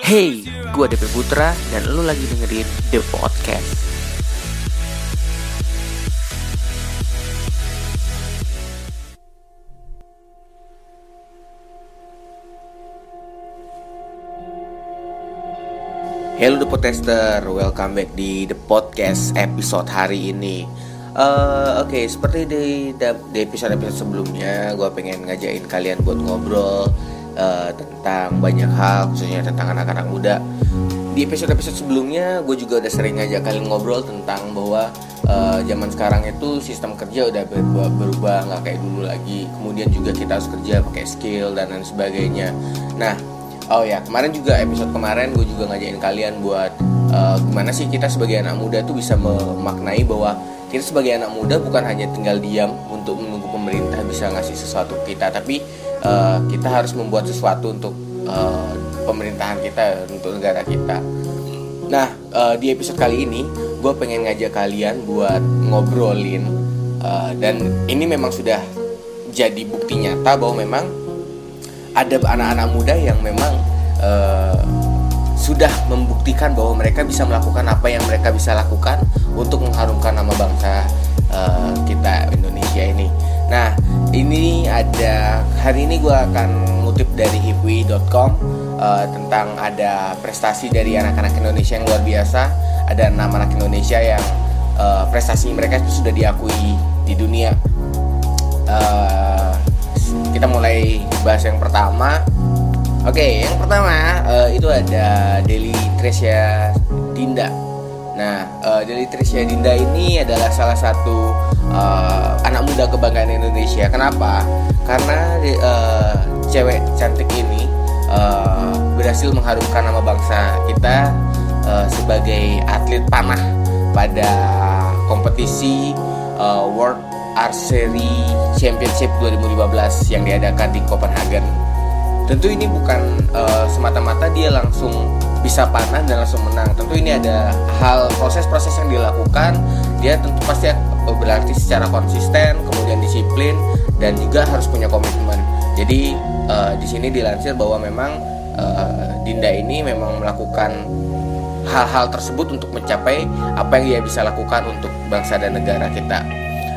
Hey, gue DP Putra dan lu lagi dengerin The Podcast. Hello The Podcaster, welcome back di The Podcast episode hari ini. Uh, Oke, okay, seperti di, di episode-episode sebelumnya, gue pengen ngajakin kalian buat ngobrol uh, tentang banyak hal, khususnya tentang anak-anak muda. Di episode-episode sebelumnya, gue juga udah sering ngajak kalian ngobrol tentang bahwa uh, zaman sekarang itu sistem kerja udah berubah, berubah nggak kayak dulu lagi. Kemudian juga kita harus kerja pakai skill dan lain sebagainya. Nah, oh ya kemarin juga episode kemarin gue juga ngajakin kalian buat uh, gimana sih kita sebagai anak muda tuh bisa memaknai bahwa kita sebagai anak muda bukan hanya tinggal diam untuk menunggu pemerintah bisa ngasih sesuatu kita tapi uh, kita harus membuat sesuatu untuk uh, pemerintahan kita untuk negara kita nah uh, di episode kali ini gue pengen ngajak kalian buat ngobrolin uh, dan ini memang sudah jadi bukti nyata bahwa memang ada anak-anak muda yang memang uh, sudah membuktikan bahwa mereka bisa melakukan apa yang mereka bisa lakukan untuk mengharumkan nama bangsa uh, kita Indonesia ini. Nah, ini ada hari ini gue akan ngutip dari hipwi.com uh, eh, tentang ada prestasi dari anak-anak Indonesia yang luar biasa. Ada enam anak Indonesia yang uh, prestasi mereka itu sudah diakui di dunia. Uh, kita mulai bahas yang pertama Oke, okay, yang pertama uh, itu ada Deli Tresya Dinda. Nah, uh, Deli Tresya Dinda ini adalah salah satu uh, anak muda kebanggaan Indonesia. Kenapa? Karena uh, cewek cantik ini uh, berhasil mengharumkan nama bangsa kita uh, sebagai atlet panah pada kompetisi uh, World Archery Championship 2015 yang diadakan di Copenhagen tentu ini bukan uh, semata-mata dia langsung bisa panah dan langsung menang tentu ini ada hal proses-proses yang dilakukan dia tentu pasti berarti secara konsisten kemudian disiplin dan juga harus punya komitmen jadi uh, di sini dilansir bahwa memang uh, Dinda ini memang melakukan hal-hal tersebut untuk mencapai apa yang dia bisa lakukan untuk bangsa dan negara kita.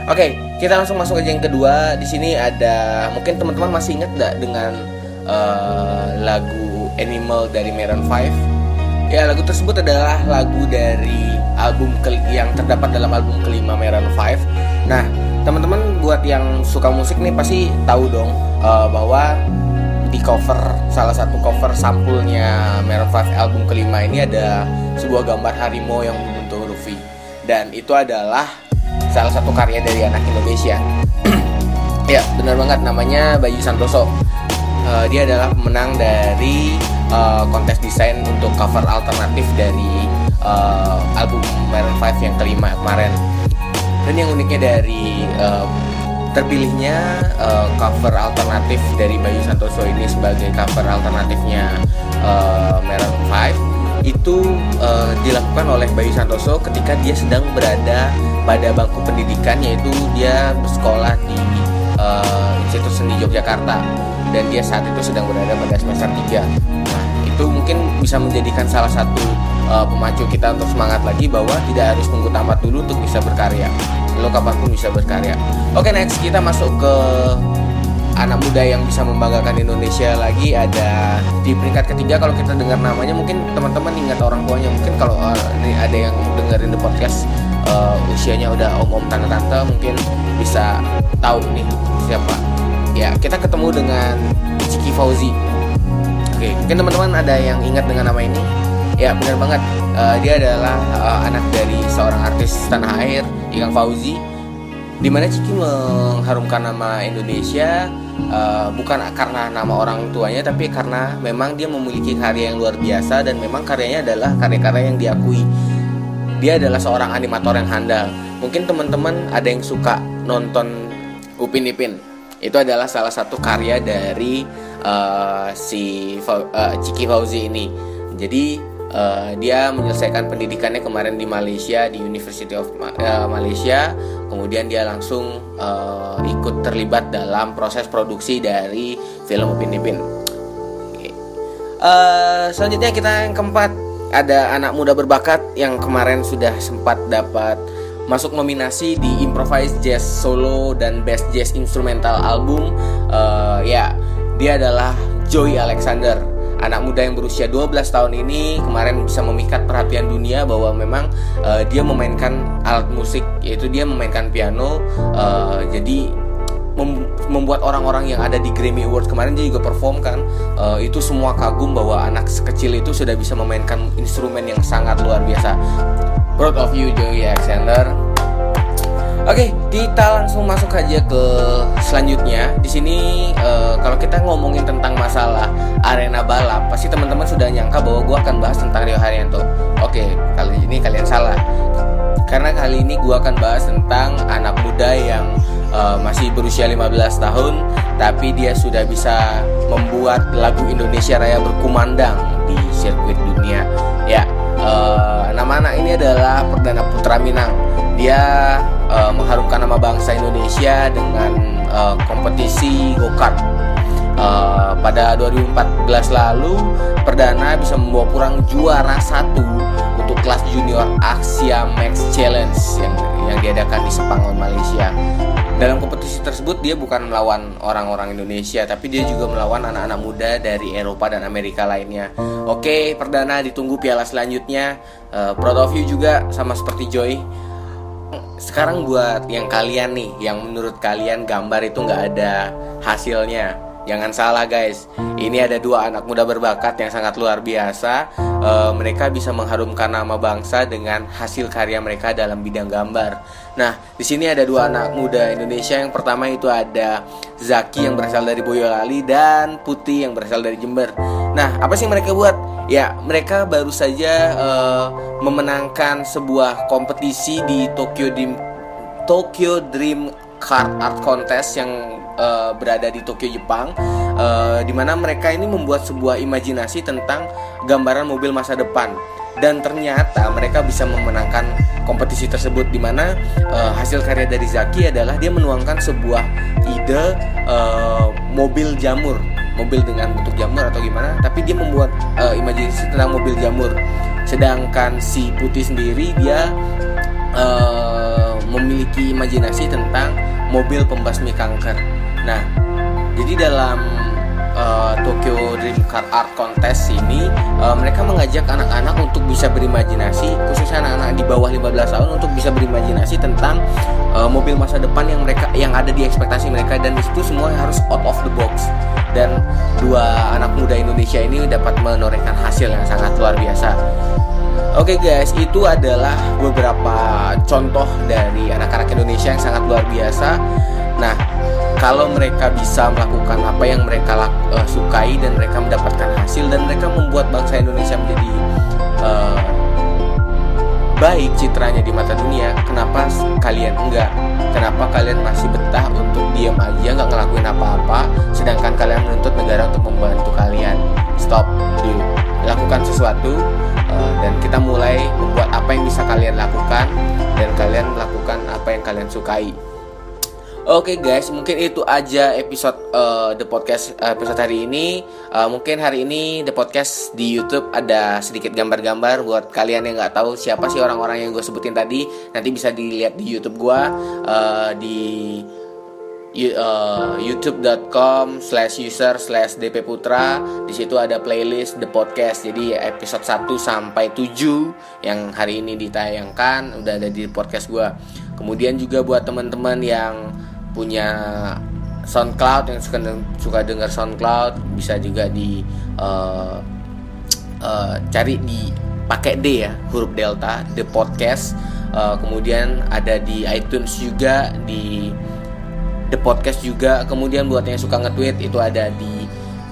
Oke, kita langsung masuk aja yang kedua. Di sini ada mungkin teman-teman masih ingat nggak dengan uh, lagu Animal dari Maroon 5 ya lagu tersebut adalah lagu dari album ke yang terdapat dalam album kelima Maroon 5 nah teman-teman buat yang suka musik nih pasti tahu dong uh, bahwa di cover salah satu cover sampulnya Maroon 5 album kelima ini ada sebuah gambar harimau yang membentuk huruf V dan itu adalah salah satu karya dari anak Indonesia. Ya benar banget namanya Bayu Santoso. Uh, dia adalah pemenang dari uh, kontes desain untuk cover alternatif dari uh, album Maroon 5 yang kelima kemarin. Dan yang uniknya dari uh, terpilihnya uh, cover alternatif dari Bayu Santoso ini sebagai cover alternatifnya uh, Maroon 5 itu uh, dilakukan oleh Bayu Santoso ketika dia sedang berada pada bangku pendidikan yaitu dia bersekolah di uh, Institut Seni Yogyakarta. Dan dia saat itu sedang berada pada semester 3 nah itu mungkin bisa menjadikan salah satu uh, pemacu kita untuk semangat lagi bahwa tidak harus tunggu tamat dulu untuk bisa berkarya. Lo kapan pun bisa berkarya. Oke next kita masuk ke anak muda yang bisa membanggakan Indonesia lagi. Ada di peringkat ketiga kalau kita dengar namanya mungkin teman-teman ingat orang tuanya. Mungkin kalau uh, ada yang dengerin the podcast uh, usianya udah om-om tante-tante mungkin bisa tahu nih siapa. Ya kita ketemu dengan Ciki Fauzi. Oke mungkin teman-teman ada yang ingat dengan nama ini? Ya benar banget. Uh, dia adalah uh, anak dari seorang artis tanah air Ikang Fauzi di mana Ciki mengharumkan nama Indonesia uh, bukan karena nama orang tuanya tapi karena memang dia memiliki karya yang luar biasa dan memang karyanya adalah karya-karya yang diakui dia adalah seorang animator yang handal. Mungkin teman-teman ada yang suka nonton Upin Ipin. Itu adalah salah satu karya dari uh, si uh, Ciki Fauzi ini. Jadi uh, dia menyelesaikan pendidikannya kemarin di Malaysia di University of uh, Malaysia. Kemudian dia langsung uh, ikut terlibat dalam proses produksi dari film Upin Ipin. Uh, selanjutnya kita yang keempat ada anak muda berbakat yang kemarin sudah sempat dapat masuk nominasi di Improvised Jazz Solo dan Best Jazz Instrumental Album. Uh, ya, dia adalah Joey Alexander anak muda yang berusia 12 tahun ini kemarin bisa memikat perhatian dunia bahwa memang uh, dia memainkan alat musik yaitu dia memainkan piano uh, jadi membuat orang-orang yang ada di Grammy Awards kemarin dia juga perform kan uh, itu semua kagum bahwa anak sekecil itu sudah bisa memainkan instrumen yang sangat luar biasa proud of you Joey Alexander Oke, kita langsung masuk aja ke selanjutnya. Di sini uh, kalau kita ngomongin tentang masalah arena balap, pasti teman-teman sudah nyangka bahwa gue akan bahas tentang Rio Haryanto. Oke, kali ini kalian salah. Karena kali ini gue akan bahas tentang anak muda yang uh, masih berusia 15 tahun, tapi dia sudah bisa membuat lagu Indonesia Raya berkumandang di sirkuit dunia. Ya, uh, nama anak ini adalah Perdana Putra Minang. Dia uh, mengharumkan nama bangsa Indonesia dengan uh, kompetisi go-kart. Uh, pada 2014 lalu, Perdana bisa membawa pulang juara satu untuk kelas junior Asia Max Challenge yang yang diadakan di Sepangon, Malaysia. Tersebut dia bukan melawan orang-orang Indonesia, tapi dia juga melawan anak-anak muda dari Eropa dan Amerika lainnya. Oke, perdana ditunggu piala selanjutnya. Uh, proud of you juga sama seperti Joy sekarang buat yang kalian nih yang menurut kalian gambar itu nggak ada hasilnya jangan salah guys. Ini ada dua anak muda berbakat yang sangat luar biasa. E, mereka bisa mengharumkan nama bangsa dengan hasil karya mereka dalam bidang gambar. Nah di sini ada dua anak muda Indonesia. Yang pertama itu ada Zaki yang berasal dari Boyolali dan Putih yang berasal dari Jember. Nah apa sih mereka buat? Ya, mereka baru saja uh, memenangkan sebuah kompetisi di Tokyo Dream Tokyo Dream Card Art Contest yang uh, berada di Tokyo Jepang, uh, di mana mereka ini membuat sebuah imajinasi tentang gambaran mobil masa depan. Dan ternyata mereka bisa memenangkan kompetisi tersebut di mana uh, hasil karya dari Zaki adalah dia menuangkan sebuah ide uh, mobil jamur. Mobil dengan bentuk jamur atau gimana tapi dia membuat uh, imajinasi tentang mobil jamur. Sedangkan si putih sendiri dia uh, memiliki imajinasi tentang mobil pembasmi kanker nah jadi dalam uh, Tokyo Dream Car Art Contest ini uh, mereka mengajak anak-anak untuk bisa berimajinasi khususnya anak-anak di bawah 15 tahun untuk bisa berimajinasi tentang uh, mobil masa depan yang mereka yang ada di ekspektasi mereka dan di situ semua harus out of the box dan dua anak muda Indonesia ini dapat menorehkan hasil yang sangat luar biasa. Oke okay guys, itu adalah beberapa contoh dari anak-anak Indonesia yang sangat luar biasa. Kalau mereka bisa melakukan apa yang mereka uh, sukai dan mereka mendapatkan hasil dan mereka membuat bangsa Indonesia menjadi uh, baik citranya di mata dunia, kenapa kalian enggak? Kenapa kalian masih betah untuk diam aja nggak ngelakuin apa-apa, sedangkan kalian menuntut negara untuk membantu kalian? Stop, dulu, lakukan sesuatu uh, dan kita mulai membuat apa yang bisa kalian lakukan dan kalian melakukan apa yang kalian sukai. Oke okay guys, mungkin itu aja episode uh, the podcast uh, episode hari ini. Uh, mungkin hari ini the podcast di YouTube ada sedikit gambar-gambar buat kalian yang nggak tahu siapa sih orang-orang yang gue sebutin tadi. Nanti bisa dilihat di YouTube gue uh, di uh, youtube.com slash user slash dp putra di situ ada playlist the podcast jadi episode 1 sampai 7 yang hari ini ditayangkan udah ada di podcast gue kemudian juga buat teman-teman yang punya SoundCloud yang suka suka dengar SoundCloud bisa juga di uh, uh, cari di pakai D ya huruf delta the podcast. Uh, kemudian ada di iTunes juga di the podcast juga. Kemudian buat yang suka nge-tweet itu ada di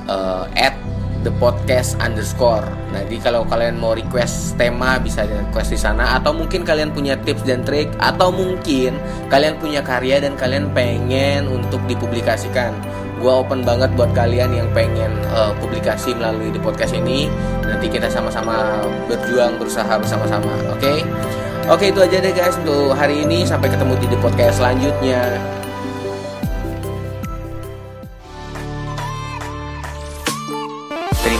uh, the podcast underscore. Jadi kalau kalian mau request tema bisa request di sana atau mungkin kalian punya tips dan trik atau mungkin kalian punya karya dan kalian pengen untuk dipublikasikan. Gua open banget buat kalian yang pengen uh, publikasi melalui the podcast ini. Nanti kita sama-sama berjuang berusaha bersama-sama. Oke? Okay? Oke, okay, itu aja deh guys untuk hari ini. Sampai ketemu di the podcast selanjutnya.